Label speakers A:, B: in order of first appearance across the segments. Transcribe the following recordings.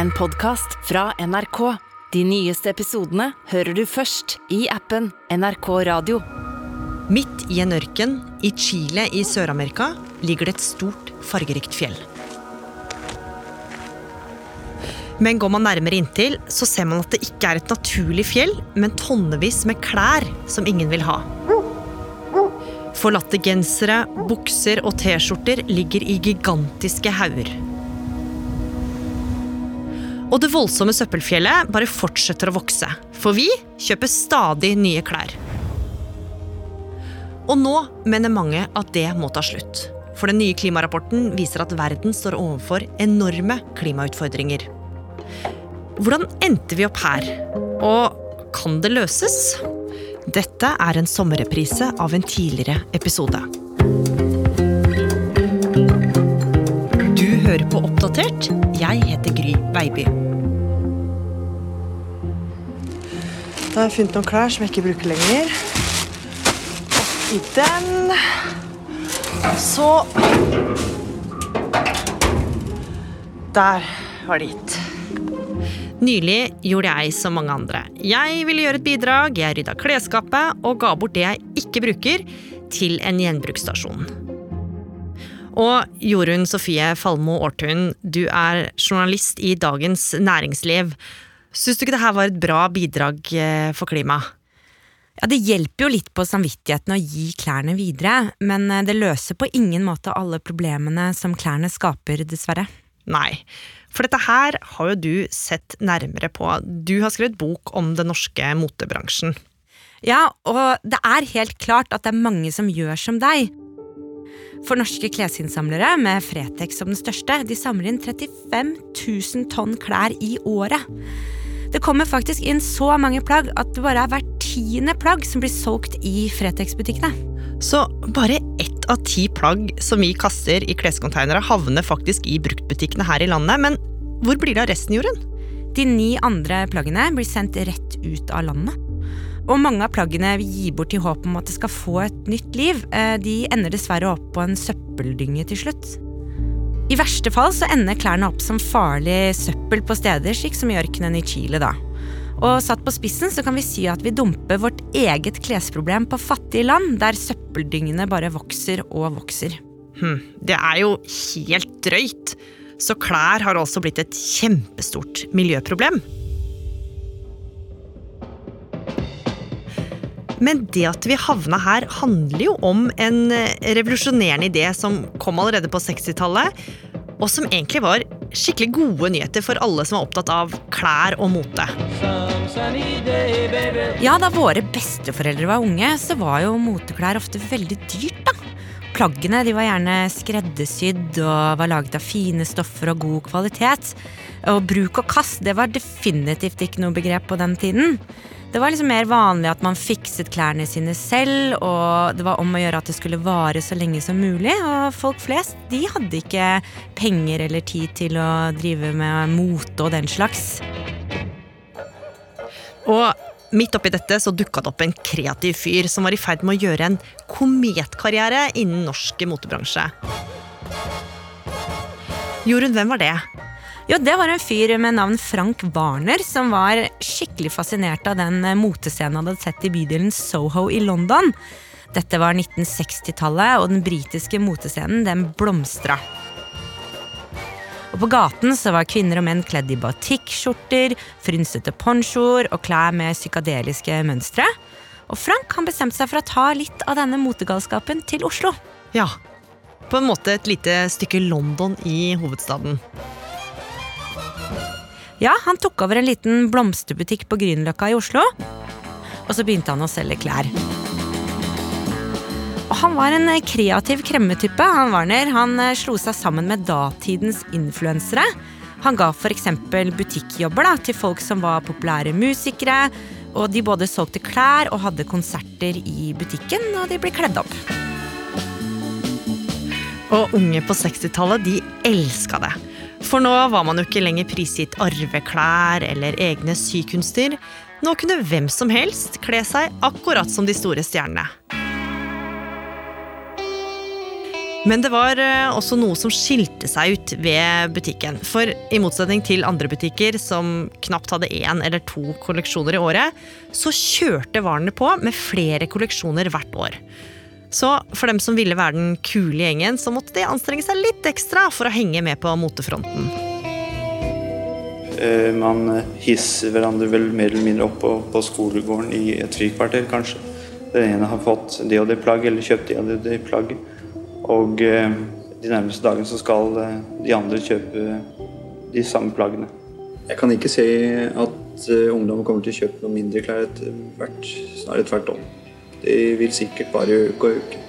A: en podkast fra NRK. De nyeste episodene hører du først i appen NRK Radio.
B: Midt i en ørken i Chile i Sør-Amerika ligger det et stort, fargerikt fjell. Men går man nærmere inntil, så ser man at det ikke er et naturlig fjell, men tonnevis med klær som ingen vil ha. Forlatte gensere, bukser og T-skjorter ligger i gigantiske hauger. Og det voldsomme søppelfjellet bare fortsetter å vokse, for vi kjøper stadig nye klær. Og nå mener mange at det må ta slutt. For den nye klimarapporten viser at verden står overfor enorme klimautfordringer. Hvordan endte vi opp her? Og kan det løses? Dette er en sommerreprise av en tidligere episode. Oppdatert. Jeg heter Gry Baby.
C: Da har jeg funnet noen klær som jeg ikke bruker lenger. Oppi den Så Der var det gitt.
B: Nylig gjorde jeg som mange andre. Jeg ville gjøre et bidrag, jeg rydda klesskapet og ga bort det jeg ikke bruker, til en gjenbruksstasjon. Og Jorunn Sofie Falmo Aartun, du er journalist i Dagens Næringsliv. Syns du ikke det her var et bra bidrag eh, for klimaet?
D: Ja, Det hjelper jo litt på samvittigheten å gi klærne videre, men eh, det løser på ingen måte alle problemene som klærne skaper, dessverre.
B: Nei, for dette her har jo du sett nærmere på. Du har skrevet bok om den norske motebransjen.
D: Ja, og det er helt klart at det er mange som gjør som deg. For norske klesinnsamlere, med Fretex som den største, de samler inn 35 000 tonn klær i året. Det kommer faktisk inn så mange plagg at det bare er hvert tiende plagg som blir solgt i Fretex-butikkene.
B: Så bare ett av ti plagg som vi kaster i klescontainere, havner faktisk i bruktbutikkene her i landet. Men hvor blir det av resten, Jorunn?
D: De ni andre plaggene blir sendt rett ut av landet. Og mange av plaggene vi gir bort i håp om at det skal få et nytt liv, eh, de ender dessverre opp på en søppeldynge til slutt. I verste fall så ender klærne opp som farlig søppel på steder, slik som i ørkenen i Chile. da. Og satt på spissen så kan vi si at vi dumper vårt eget klesproblem på fattige land, der søppeldyngene bare vokser og vokser.
B: Hm, det er jo helt drøyt. Så klær har også blitt et kjempestort miljøproblem. Men det at vi havna her, handler jo om en eh, revolusjonerende idé som kom allerede på 60-tallet, og som egentlig var skikkelig gode nyheter for alle som var opptatt av klær og mote.
D: Ja, da våre besteforeldre var unge, så var jo moteklær ofte veldig dyrt, da. Plaggene de var gjerne skreddersydd og var laget av fine stoffer og god kvalitet. Og bruk og kast det var definitivt ikke noe begrep på den tiden. Det var liksom mer vanlig at man fikset klærne sine selv, og det var om å gjøre at det skulle vare så lenge som mulig. Og folk flest de hadde ikke penger eller tid til å drive med mote og den slags.
B: Og midt oppi dette så dukka det opp en kreativ fyr som var i ferd med å gjøre en kometkarriere innen norsk motebransje. Jorunn, hvem var det?
D: Jo, det var en fyr med navn Frank Warner som var skikkelig fascinert av den motescenen han hadde sett i bydelen Soho i London. Dette var 1960-tallet, og den britiske motescenen den blomstra. Og På gaten så var kvinner og menn kledd i batikkskjorter, frynsete ponchoer og klær med psykadeliske mønstre. Og Frank han bestemte seg for å ta litt av denne motegalskapen til Oslo.
B: Ja, på en måte et lite stykke London i hovedstaden.
D: Ja, Han tok over en liten blomsterbutikk på Grünerløkka i Oslo. Og så begynte han å selge klær. Og Han var en kreativ kremmetype. Han Warner. Han eh, slo seg sammen med datidens influensere. Han ga f.eks. butikkjobber da, til folk som var populære musikere. Og de både solgte klær og hadde konserter i butikken, og de ble kledd opp.
B: Og unge på 60-tallet, de elska det. For nå var man jo ikke lenger prisgitt arveklær eller egne sykunster. Nå kunne hvem som helst kle seg akkurat som de store stjernene. Men det var eh, også noe som skilte seg ut ved butikken. For i motsetning til andre butikker som knapt hadde én eller to kolleksjoner i året, så kjørte varene på med flere kolleksjoner hvert år. Så for dem som ville være den kule gjengen, så måtte de anstrenge seg litt ekstra for å henge med på motefronten.
E: Eh, Man hisser hverandre vel mer eller mindre opp på, på skolegården i et frikvarter, kanskje. Den ene har fått det og det plagget, eller kjøpt det og det, det plagget. Og eh, de nærmeste dagene så skal eh, de andre kjøpe de samme plaggene. Jeg kan ikke se at ungdom kommer til å kjøpe noe mindre klær etter hvert, snarere tvert om. De vil sikkert bare øke og øke.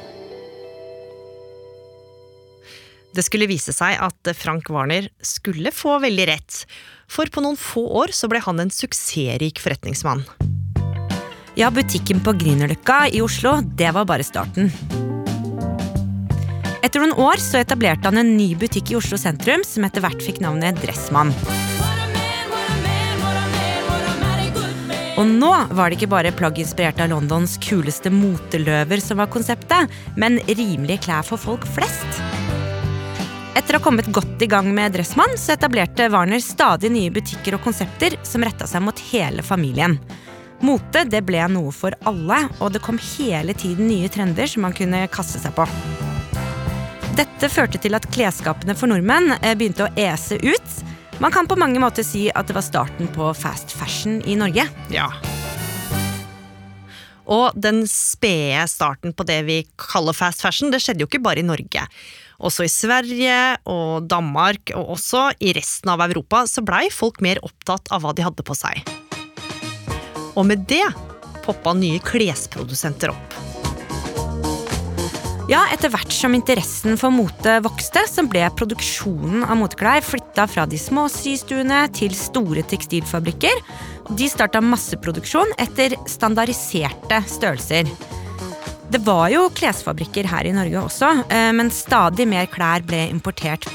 B: Det skulle vise seg at Frank Warner skulle få veldig rett, for på noen få år så ble han en suksessrik forretningsmann.
D: Ja, butikken på Grünerløkka i Oslo, det var bare starten. Etter noen år så etablerte han en ny butikk i Oslo sentrum som etter hvert fikk navnet Dressmann. Og nå var det ikke bare plagg inspirert av Londons kuleste moteløver som var konseptet, men rimelige klær for folk flest. Etter å ha kommet godt i gang med Dressmann, så etablerte Warner stadig nye butikker og konsepter som retta seg mot hele familien. Mote det ble noe for alle, og det kom hele tiden nye trender som man kunne kaste seg på. Dette førte til at klesskapene for nordmenn eh, begynte å ese ut. Man kan på mange måter si at det var starten på fast fashion i Norge.
B: Ja. Og den spede starten på det vi kaller fast fashion, det skjedde jo ikke bare i Norge. Også i Sverige og Danmark, og også i resten av Europa, så blei folk mer opptatt av hva de hadde på seg. Og med det poppa nye klesprodusenter opp.
D: Ja, Etter hvert som interessen for mote vokste, så ble produksjonen av moteklær flytta fra de små systuene til store tekstilfabrikker. De starta masseproduksjon etter standardiserte størrelser. Det var jo klesfabrikker her i Norge også, eh, men stadig mer klær ble importert.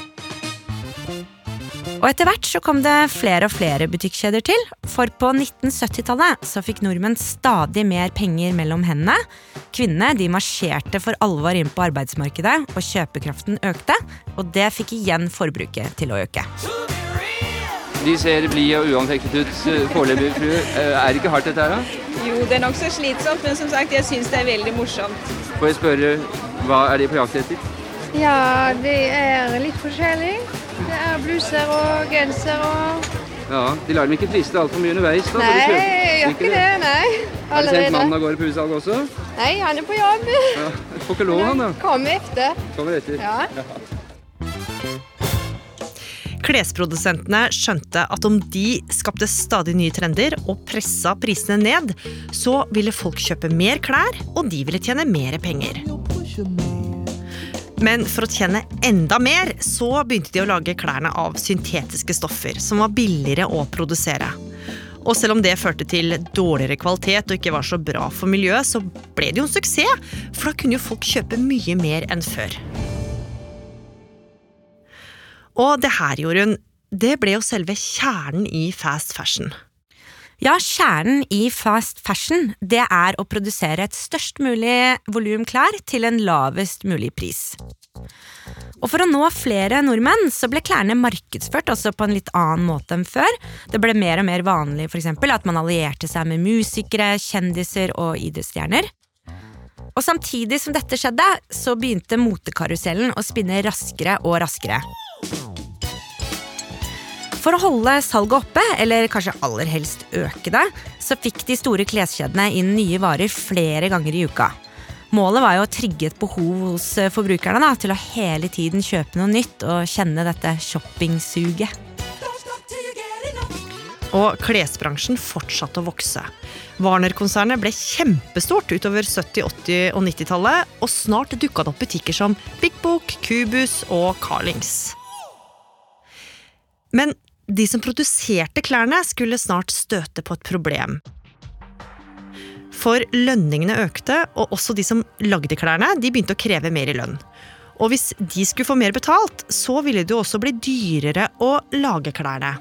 D: Og etter hvert så kom det flere og flere butikkjeder til, for på 1970-tallet så fikk nordmenn stadig mer penger mellom hendene. Kvinnene de marsjerte for alvor inn på arbeidsmarkedet, og kjøpekraften økte. Og det fikk igjen forbruket til å øke.
F: De ser blide og uanfektet ut eh, foreløpig, fru. Eh, Er det ikke hardt dette her, da?
G: Jo, det er nokså slitsomt, men som sagt, jeg syns det er veldig morsomt.
F: Får jeg spørre, hva er de på jakt etter?
H: Ja, det er litt forskjellig. Det er bluser og genser og
F: Ja, De lar dem ikke friste altfor mye underveis? da?
H: Nei, jeg gjør ikke det, nei.
F: Har du sendt mannen av gårde på utsalg også?
H: Nei, han er på jobb.
F: Ja, Får ikke lov, han da.
H: Kommer etter.
F: Kommer etter.
H: Ja.
B: Klesprodusentene skjønte at om de skapte stadig nye trender og pressa prisene ned, så ville folk kjøpe mer klær, og de ville tjene mer penger. Men for å tjene enda mer, så begynte de å lage klærne av syntetiske stoffer, som var billigere å produsere. Og selv om det førte til dårligere kvalitet og ikke var så bra for miljøet, så ble det jo en suksess, for da kunne jo folk kjøpe mye mer enn før. Og det her, Jorunn, det ble jo selve kjernen i fast fashion.
D: Ja, kjernen i fast fashion det er å produsere et størst mulig volum klær til en lavest mulig pris. Og For å nå flere nordmenn så ble klærne markedsført også på en litt annen måte enn før. Det ble mer og mer vanlig for eksempel, at man allierte seg med musikere, kjendiser og idrettsstjerner. Og Samtidig som dette skjedde, så begynte motekarusellen å spinne raskere og raskere. For å holde salget oppe, eller kanskje aller helst øke det, så fikk de store kleskjedene inn nye varer flere ganger i uka. Målet var jo å trigge et behov hos eh, forbrukerne da, til å hele tiden kjøpe noe nytt og kjenne dette shoppingsuget.
B: Og klesbransjen fortsatte å vokse. Warner-konsernet ble kjempestort utover 70-, 80- og 90-tallet, og snart dukka det opp butikker som Big Book, Cubus og Carlings. Men de som produserte klærne, skulle snart støte på et problem. For lønningene økte, og også de som lagde klærne, de begynte å kreve mer i lønn. Og hvis de skulle få mer betalt, så ville det jo også bli dyrere å lage klærne.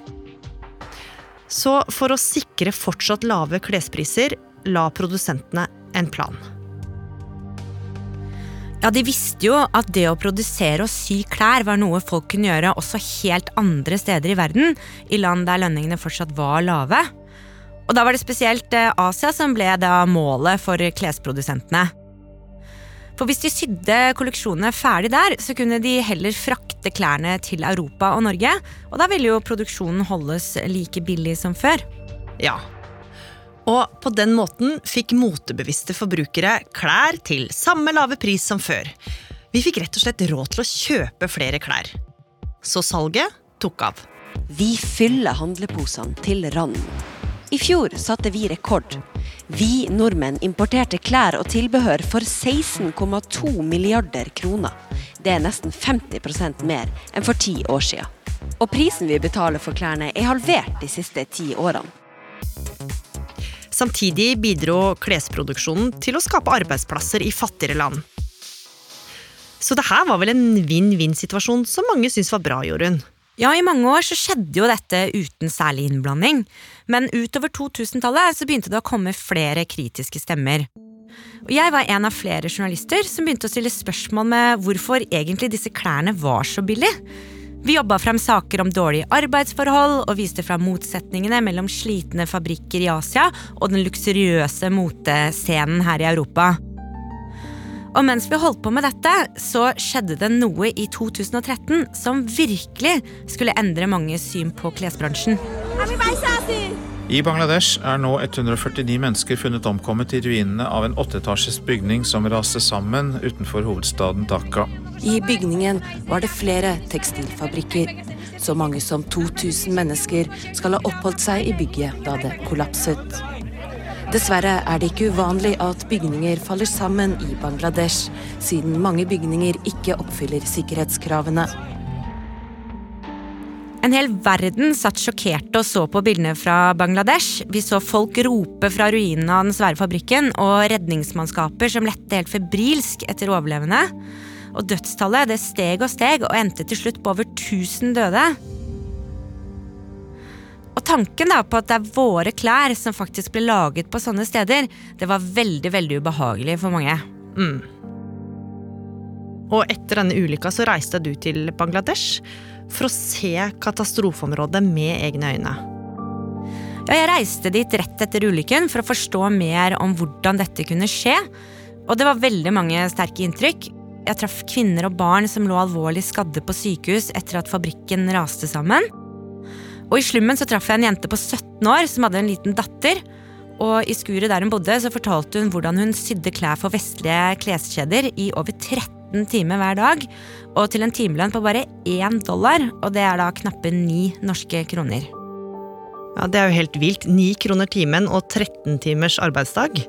B: Så for å sikre fortsatt lave klespriser, la produsentene en plan.
D: Ja, De visste jo at det å produsere og sy klær var noe folk kunne gjøre også helt andre steder i verden, i land der lønningene fortsatt var lave. Og da var det spesielt eh, Asia som ble da målet for klesprodusentene. For hvis de sydde kolleksjonene ferdig der, så kunne de heller frakte klærne til Europa og Norge, og da ville jo produksjonen holdes like billig som før.
B: Ja. Og på den måten fikk motebevisste forbrukere klær til samme lave pris som før. Vi fikk rett og slett råd til å kjøpe flere klær. Så salget tok av.
I: Vi fyller handleposene til randen. I fjor satte vi rekord. Vi nordmenn importerte klær og tilbehør for 16,2 milliarder kroner. Det er nesten 50% mer enn for ti år siden. Og prisen vi betaler for klærne er halvert de siste ti årene.
B: Samtidig bidro klesproduksjonen til å skape arbeidsplasser i fattigere land. Så det her var vel en vinn-vinn-situasjon som mange syntes var bra, Jorunn?
D: Ja, i mange år så skjedde jo dette uten særlig innblanding. Men utover 2000-tallet så begynte det å komme flere kritiske stemmer. Og jeg var en av flere journalister som begynte å stille spørsmål med hvorfor egentlig disse klærne var så billige. Vi jobba frem saker om dårlige arbeidsforhold og viste fram motsetningene mellom slitne fabrikker i Asia og den luksuriøse motescenen her i Europa. Og mens vi holdt på med dette, så skjedde det noe i 2013 som virkelig skulle endre manges syn på klesbransjen.
J: I Bangladesh er nå 149 mennesker funnet omkommet i ruinene av en åtteetasjes bygning som raste sammen utenfor hovedstaden Dhaka.
K: I bygningen var det flere tekstilfabrikker. Så mange som 2000 mennesker skal ha oppholdt seg i bygget da det kollapset. Dessverre er det ikke uvanlig at bygninger faller sammen i Bangladesh, siden mange bygninger ikke oppfyller sikkerhetskravene.
D: En hel verden satt sjokkerte og så på bildene fra Bangladesh. Vi så folk rope fra ruinene av den svære fabrikken, og redningsmannskaper som lette helt febrilsk etter overlevende. Og dødstallet det steg og steg, og endte til slutt på over 1000 døde. Og tanken da på at det er våre klær som faktisk ble laget på sånne steder, det var veldig, veldig ubehagelig for mange.
B: Mm. Og etter denne ulykka så reiste du til Bangladesh for å se katastrofeområdet med egne øyne.
D: Jeg reiste dit rett etter ulykken for å forstå mer om hvordan dette kunne skje. Og det var veldig mange sterke inntrykk. Jeg traff kvinner og barn som lå alvorlig skadde på sykehus etter at fabrikken raste sammen. Og i slummen så traff jeg en jente på 17 år som hadde en liten datter. Og i skuret der hun bodde, så fortalte hun hvordan hun sydde klær for vestlige kleskjeder i over 13 timer hver dag. Og til en timelønn på bare én dollar, og det er da knappe ni norske kroner.
B: Ja, Det er jo helt vilt. Ni kroner timen og 13 timers arbeidsdag.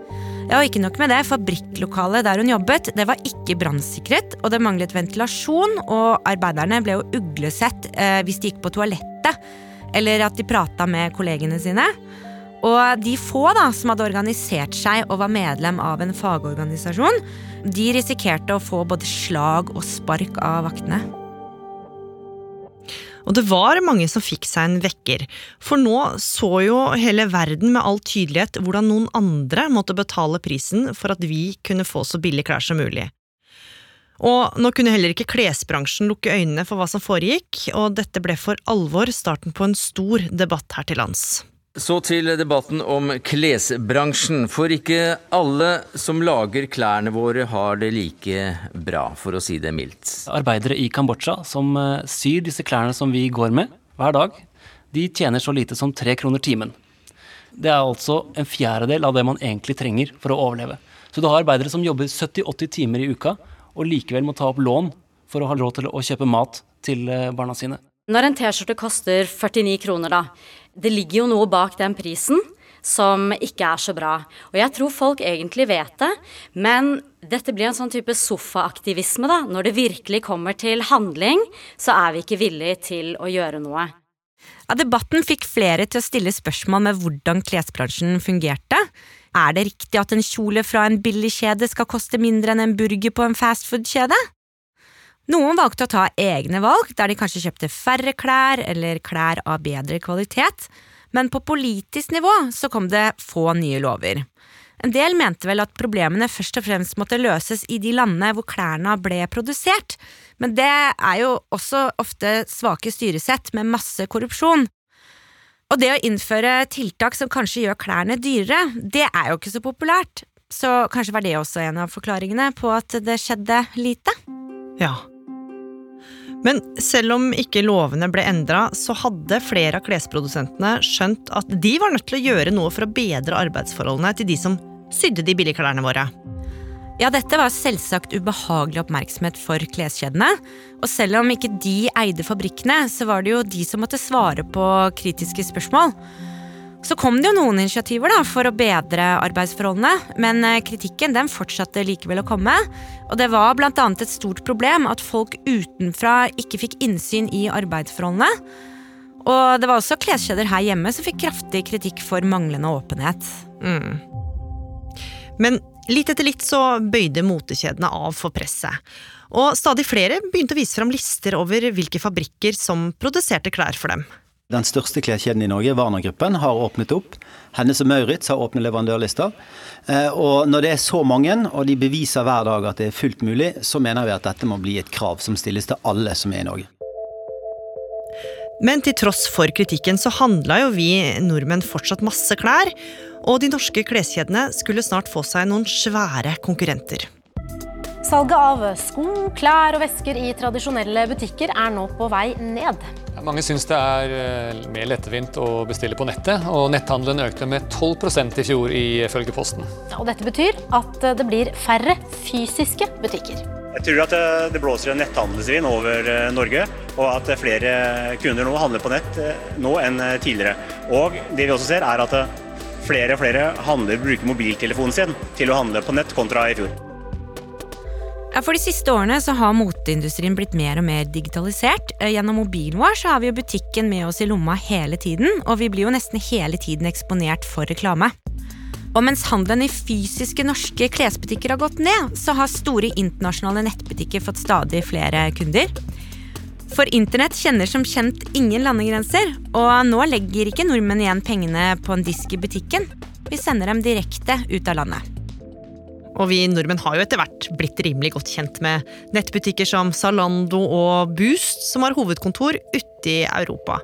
D: Ja, og ikke nok med det, Fabrikklokalet der hun jobbet, det var ikke brannsikret, og det manglet ventilasjon, og arbeiderne ble jo uglesett eh, hvis de gikk på toalettet, eller at de prata med kollegene sine. Og de få da, som hadde organisert seg og var medlem av en fagorganisasjon, de risikerte å få både slag og spark av vaktene.
B: Og det var mange som fikk seg en vekker, for nå så jo hele verden med all tydelighet hvordan noen andre måtte betale prisen for at vi kunne få så billige klær som mulig. Og nå kunne heller ikke klesbransjen lukke øynene for hva som foregikk, og dette ble for alvor starten på en stor debatt her til lands.
L: Så til debatten om klesbransjen. For ikke alle som lager klærne våre har det like bra, for å si det mildt.
M: Arbeidere i Kambodsja som eh, syr disse klærne som vi går med hver dag, de tjener så lite som tre kroner timen. Det er altså en fjerdedel av det man egentlig trenger for å overleve. Så du har arbeidere som jobber 70-80 timer i uka, og likevel må ta opp lån for å ha råd til å kjøpe mat til eh, barna sine.
N: Når en T-skjorte koster 49 kroner, da, det ligger jo noe bak den prisen som ikke er så bra. Og jeg tror folk egentlig vet det, men dette blir en sånn type sofaaktivisme, da. Når det virkelig kommer til handling, så er vi ikke villige til å gjøre noe.
D: Ja, debatten fikk flere til å stille spørsmål med hvordan klesbransjen fungerte. Er det riktig at en kjole fra en billigkjede skal koste mindre enn en burger på en fastfood-kjede? Noen valgte å ta egne valg, der de kanskje kjøpte færre klær eller klær av bedre kvalitet, men på politisk nivå så kom det få nye lover. En del mente vel at problemene først og fremst måtte løses i de landene hvor klærne ble produsert, men det er jo også ofte svake styresett med masse korrupsjon. Og det å innføre tiltak som kanskje gjør klærne dyrere, det er jo ikke så populært, så kanskje var det også en av forklaringene på at det skjedde lite?
B: Ja. Men selv om ikke lovene ble endra, så hadde flere av klesprodusentene skjønt at de var nødt til å gjøre noe for å bedre arbeidsforholdene til de som sydde de billigklærne våre.
D: Ja, dette var selvsagt ubehagelig oppmerksomhet for kleskjedene. Og selv om ikke de eide fabrikkene, så var det jo de som måtte svare på kritiske spørsmål. Så kom det jo noen initiativer da, for å bedre arbeidsforholdene, men eh, kritikken den fortsatte likevel å komme. Og det var bl.a. et stort problem at folk utenfra ikke fikk innsyn i arbeidsforholdene. Og det var også kleskjeder her hjemme som fikk kraftig kritikk for manglende åpenhet.
B: Mm. Men litt etter litt så bøyde motekjedene av for presset. Og stadig flere begynte å vise fram lister over hvilke fabrikker som produserte klær for dem.
O: Den største kleskjeden i Norge, Warner-gruppen, har åpnet opp. Hennes og Maurits har åpne leverandørlister. Eh, og når det er så mange, og de beviser hver dag at det er fullt mulig, så mener vi at dette må bli et krav som stilles til alle som er i Norge.
B: Men til tross for kritikken så handla jo vi nordmenn fortsatt masse klær, og de norske kleskjedene skulle snart få seg noen svære konkurrenter.
P: Salget av sko, klær og vesker i tradisjonelle butikker er nå på vei ned.
Q: Mange syns det er eh, mer lettvint å bestille på nettet, og netthandelen økte med 12% i fjor ifølge Posten.
P: Og dette betyr at det blir færre fysiske butikker.
R: Jeg tror at eh, det blåser en netthandelsvind over eh, Norge, og at flere kunder nå handler på nett nå enn tidligere. Og det vi også ser er at flere og flere handler bruker mobiltelefonen sin til å handle på nett kontra i fjor.
D: For de siste årene så har moteindustrien blitt mer og mer digitalisert. Eh, gjennom mobilen vår så har vi jo butikken med oss i lomma hele tiden, og vi blir jo nesten hele tiden eksponert for reklame. Og mens handelen i fysiske norske klesbutikker har gått ned, så har store internasjonale nettbutikker fått stadig flere kunder. For internett kjenner som kjent ingen landegrenser, og nå legger ikke nordmenn igjen pengene på en disk i butikken. Vi sender dem direkte ut av landet.
B: Og vi nordmenn har jo etter hvert blitt rimelig godt kjent med nettbutikker som Zalando og Boost, som har hovedkontor ute i Europa.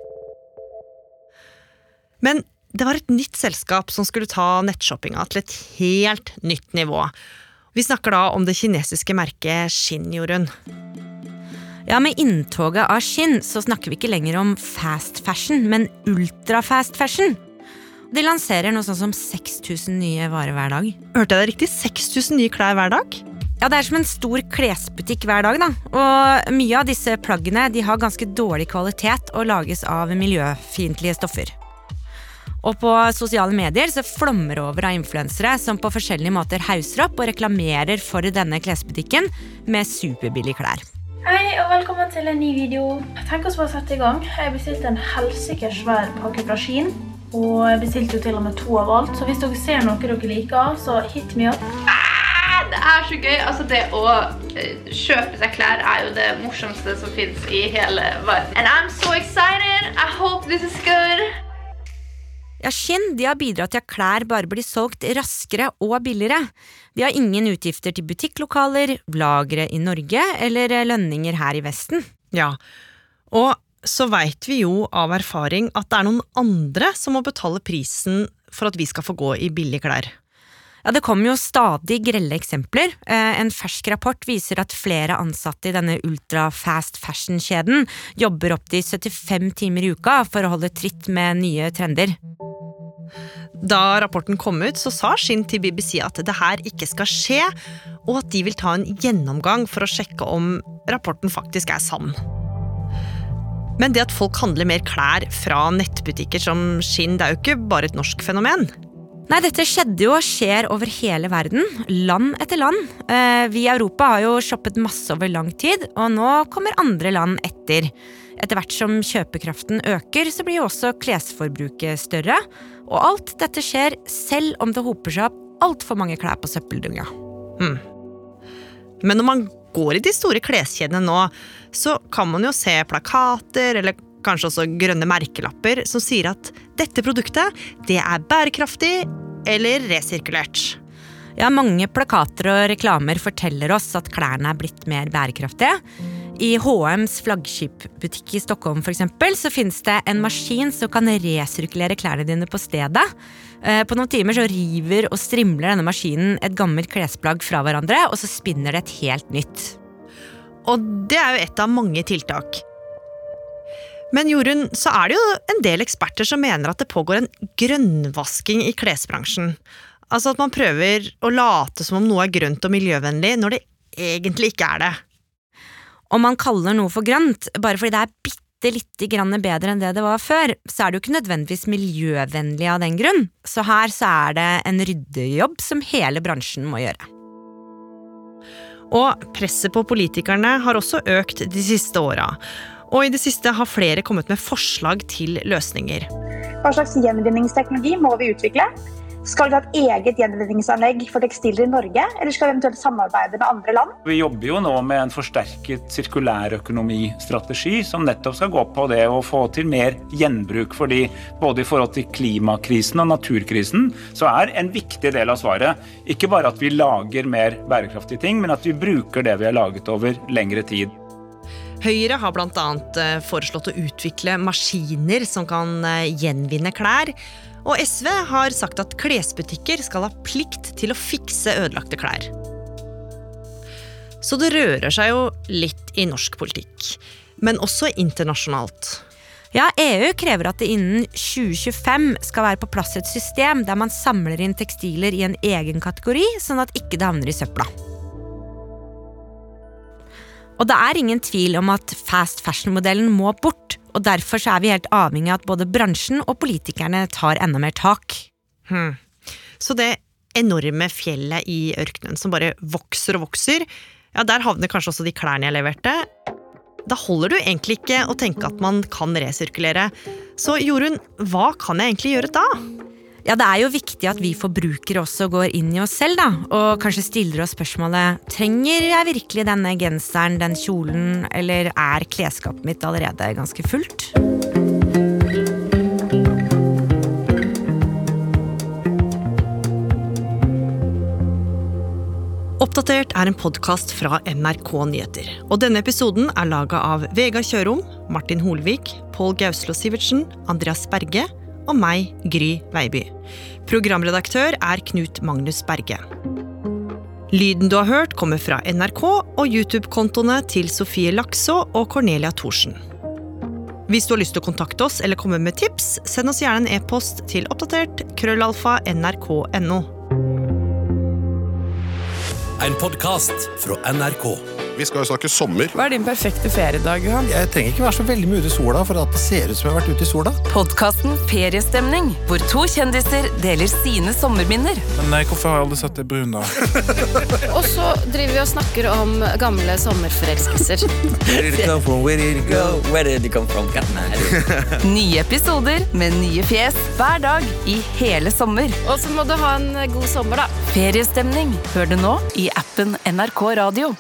B: Men det var et nytt selskap som skulle ta nettshoppinga til et helt nytt nivå. Vi snakker da om det kinesiske merket Shin, Jorunn.
D: Ja, Med inntoget av skinn så snakker vi ikke lenger om fast fashion, men ultrafast fashion. De lanserer noe sånn som 6000 nye varer hver dag.
B: Hørte jeg det riktig? 6000 nye klær hver dag?
D: Ja, det er som en stor klesbutikk hver dag, da. Og mye av disse plaggene de har ganske dårlig kvalitet og lages av miljøfiendtlige stoffer. Og på sosiale medier så flommer det over av influensere som på forskjellige måter hauser opp og reklamerer for denne klesbutikken med superbillige klær.
S: Hei og velkommen til en ny video. Tenk oss bare å sette i gang. Jeg bestilte en helsikes svær pakke fra Skien. Og jeg bestilte jo til og med to av alt, så hvis dere ser noe dere liker, så hit me up.
T: Ah, det er så gøy. Altså, det å uh, kjøpe seg klær er jo det morsomste som fins i hele verden. And I'm so excited! I hope this is good!
D: Ja, Skinn de har bidratt til at klær bare blir solgt raskere og billigere. De har ingen utgifter til butikklokaler, lagre i Norge eller lønninger her i Vesten.
B: Ja, og så veit vi jo av erfaring at det er noen andre som må betale prisen for at vi skal få gå i billige klær.
D: Ja, Det kommer jo stadig grelle eksempler. Eh, en fersk rapport viser at flere ansatte i denne ultra fast fashion-kjeden jobber opptil 75 timer i uka for å holde tritt med nye trender.
B: Da rapporten kom ut, så sa Shin til BBC at det her ikke skal skje, og at de vil ta en gjennomgang for å sjekke om rapporten faktisk er sann. Men det at folk handler mer klær fra nettbutikker som skinn, det er jo ikke bare et norsk fenomen.
D: Nei, dette skjedde jo og skjer over hele verden. Land etter land. Eh, vi i Europa har jo shoppet masse over lang tid, og nå kommer andre land etter. Etter hvert som kjøpekraften øker, så blir jo også klesforbruket større. Og alt dette skjer selv om det hoper seg opp altfor mange klær på søppeldunga.
B: Mm. Men når man går i de store kleskjedene nå, så kan man jo se plakater eller kanskje også grønne merkelapper som sier at dette produktet det er bærekraftig eller resirkulert.
D: Ja, mange plakater og reklamer forteller oss at klærne er blitt mer bærekraftige. I HMs flaggskipbutikk i Stockholm for eksempel, så finnes det en maskin som kan resirkulere klærne dine på stedet. Eh, på noen timer så river og strimler denne maskinen et gammelt klesplagg fra hverandre, og så spinner det et helt nytt.
B: Og det er jo et av mange tiltak. Men Jorunn, så er det jo en del eksperter som mener at det pågår en grønnvasking i klesbransjen. Altså at man prøver å late som om noe er grønt og miljøvennlig, når det egentlig ikke er det.
D: Om man kaller noe for grønt bare fordi det er bitte lite grann bedre enn det det var før, så er det jo ikke nødvendigvis miljøvennlig av den grunn. Så her så er det en ryddejobb som hele bransjen må gjøre.
B: Og presset på politikerne har også økt de siste åra. Og i det siste har flere kommet med forslag til løsninger.
U: Hva slags gjenvinningsteknologi må vi utvikle? Skal vi ha et eget gjenvinningsanlegg for tekstiler i Norge, eller skal vi eventuelt samarbeide med andre land?
V: Vi jobber jo nå med en forsterket sirkulærøkonomistrategi som nettopp skal gå på det å få til mer gjenbruk. fordi både i forhold til klimakrisen og naturkrisen så er en viktig del av svaret ikke bare at vi lager mer bærekraftige ting, men at vi bruker det vi har laget over lengre tid.
B: Høyre har bl.a. foreslått å utvikle maskiner som kan eh, gjenvinne klær. Og SV har sagt at klesbutikker skal ha plikt til å fikse ødelagte klær. Så det rører seg jo litt i norsk politikk, men også internasjonalt.
D: Ja, EU krever at det innen 2025 skal være på plass et system der man samler inn tekstiler i en egen kategori, sånn at ikke det havner i søpla. Og det er ingen tvil om at fast fashion-modellen må bort, og derfor er vi helt avhengig av at både bransjen og politikerne tar enda mer tak.
B: Hmm. Så det enorme fjellet i ørkenen som bare vokser og vokser, ja, der havner kanskje også de klærne jeg leverte. Da holder du egentlig ikke å tenke at man kan resirkulere. Så Jorunn, hva kan jeg egentlig gjøre da?
D: Ja, Det er jo viktig at vi forbrukere også går inn i oss selv, da. Og kanskje stiller oss spørsmålet trenger jeg virkelig denne genseren, den kjolen, eller er klesskapet mitt allerede ganske fullt?
B: Oppdatert er en podkast fra NRK Nyheter. Og denne episoden er laga av Vegard Kjørom, Martin Holvik, Pål Gauslo Sivertsen, Andreas Berge og meg, Gry Veiby. Programredaktør er Knut Magnus Berge. Lyden du har hørt, kommer fra NRK og YouTube-kontoene til Sofie Lakså og Cornelia Thorsen. Hvis du har lyst til å kontakte oss eller komme med tips, send oss gjerne en e-post til oppdatert krøllalfa nrk.no.
W: En podkast fra NRK.
X: Vi skal jo snakke sommer.
Y: Hva er din perfekte feriedag, Johan?
X: Jeg trenger ikke være så veldig mye ute i sola for at det ser ut som jeg har vært ute i sola.
K: Podkasten Feriestemning, hvor to kjendiser deler sine sommerminner.
X: Men nei, hvorfor har jeg aldri sett det brun, da?
P: Og så driver vi og snakker om gamle sommerforelskelser.
K: Where did it come from? Where did it go? Where did it come from? Nye episoder med nye fjes hver dag i hele sommer.
P: Og så må du ha en god sommer, da.
K: Feriestemning hører du nå i appen NRK Radio.